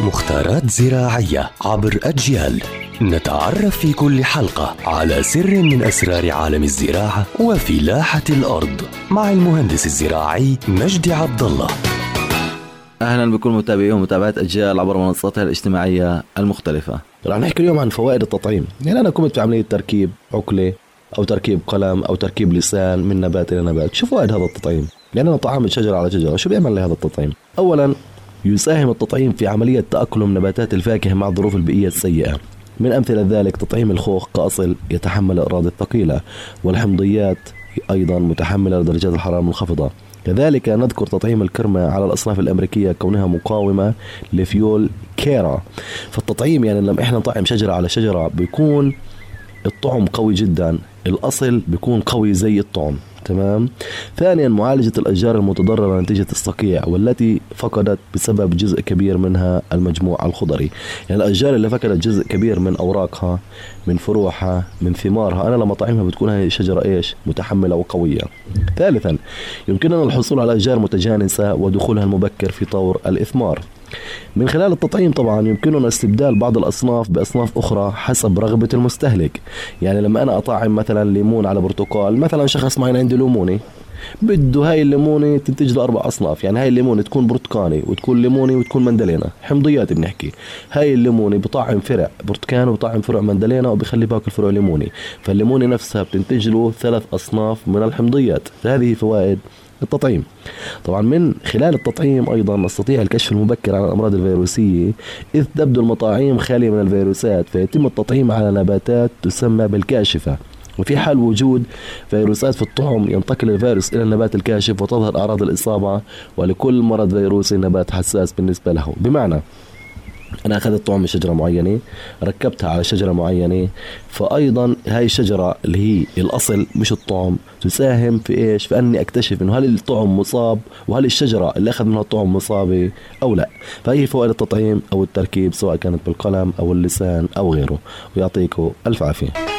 مختارات زراعية عبر أجيال نتعرف في كل حلقة على سر من أسرار عالم الزراعة وفلاحة الأرض مع المهندس الزراعي مجدي عبد الله أهلا بكل متابعي ومتابعات أجيال عبر منصاتها الاجتماعية المختلفة. رح نحكي اليوم عن فوائد التطعيم، يعني أنا قمت بعمليه تركيب عقلة أو تركيب قلم أو تركيب لسان من نبات إلى نبات، شو فوائد هذا التطعيم؟ يعني أنا طعمت شجرة على شجرة، شو بيعمل لي هذا التطعيم؟ اولا يساهم التطعيم في عملية تأقلم نباتات الفاكهة مع الظروف البيئية السيئة. من أمثلة ذلك تطعيم الخوخ كاصل يتحمل الاراضي الثقيلة والحمضيات أيضا متحملة لدرجات الحرارة المنخفضه كذلك نذكر تطعيم الكرمة على الأصناف الأمريكية كونها مقاومة لفيول كيرا. فالتطعيم يعني لما إحنا نطعم شجرة على شجرة بيكون الطعم قوي جدا الأصل بيكون قوي زي الطعم. تمام. ثانيا معالجة الأشجار المتضررة نتيجة الصقيع والتي فقدت بسبب جزء كبير منها المجموع الخضري. يعني الأشجار اللي فقدت جزء كبير من أوراقها من فروعها من ثمارها أنا لما طعمها بتكون هذه الشجرة إيش؟ متحملة وقوية. ثالثا يمكننا الحصول على أشجار متجانسة ودخولها المبكر في طور الإثمار. من خلال التطعيم طبعا يمكننا استبدال بعض الأصناف بأصناف أخرى حسب رغبة المستهلك. يعني لما أنا أطعم مثلا ليمون على برتقال مثلا شخص معين عنده ليموني بده هاي الليمونة تنتج له أربع أصناف. يعني هاي الليمونة تكون برتقاني وتكون ليموني وتكون مندلينا حمضيات بنحكي. هاي الليمونة بطعم فرع برتقان وبطعم فرع مندلينا وبخلي باكل فرع ليموني فالليمونة نفسها بتنتج له ثلاث أصناف من الحمضيات. هذه فوائد التطعيم. طبعا من خلال التطعيم أيضا نستطيع الكشف المبكر عن الأمراض الفيروسية إذ تبدو المطاعيم خالية من الفيروسات فيتم التطعيم على نباتات تسمى بالكاشفة. وفي حال وجود فيروسات في الطعم ينتقل الفيروس إلى النبات الكاشف وتظهر أعراض الإصابة ولكل مرض فيروسي نبات حساس بالنسبة له. بمعنى أنا أخذت طعم من شجرة معينة ركبتها على شجرة معينة فايضا هاي الشجرة اللي هي الأصل مش الطعم تساهم في إيش؟ في أني أكتشف إنه هل الطعم مصاب وهل الشجرة اللي أخذ منها الطعم مصابة أو لا. فهي فوائد التطعيم أو التركيب سواء كانت بالقلم أو اللسان أو غيره. ويعطيكم ألف عافية.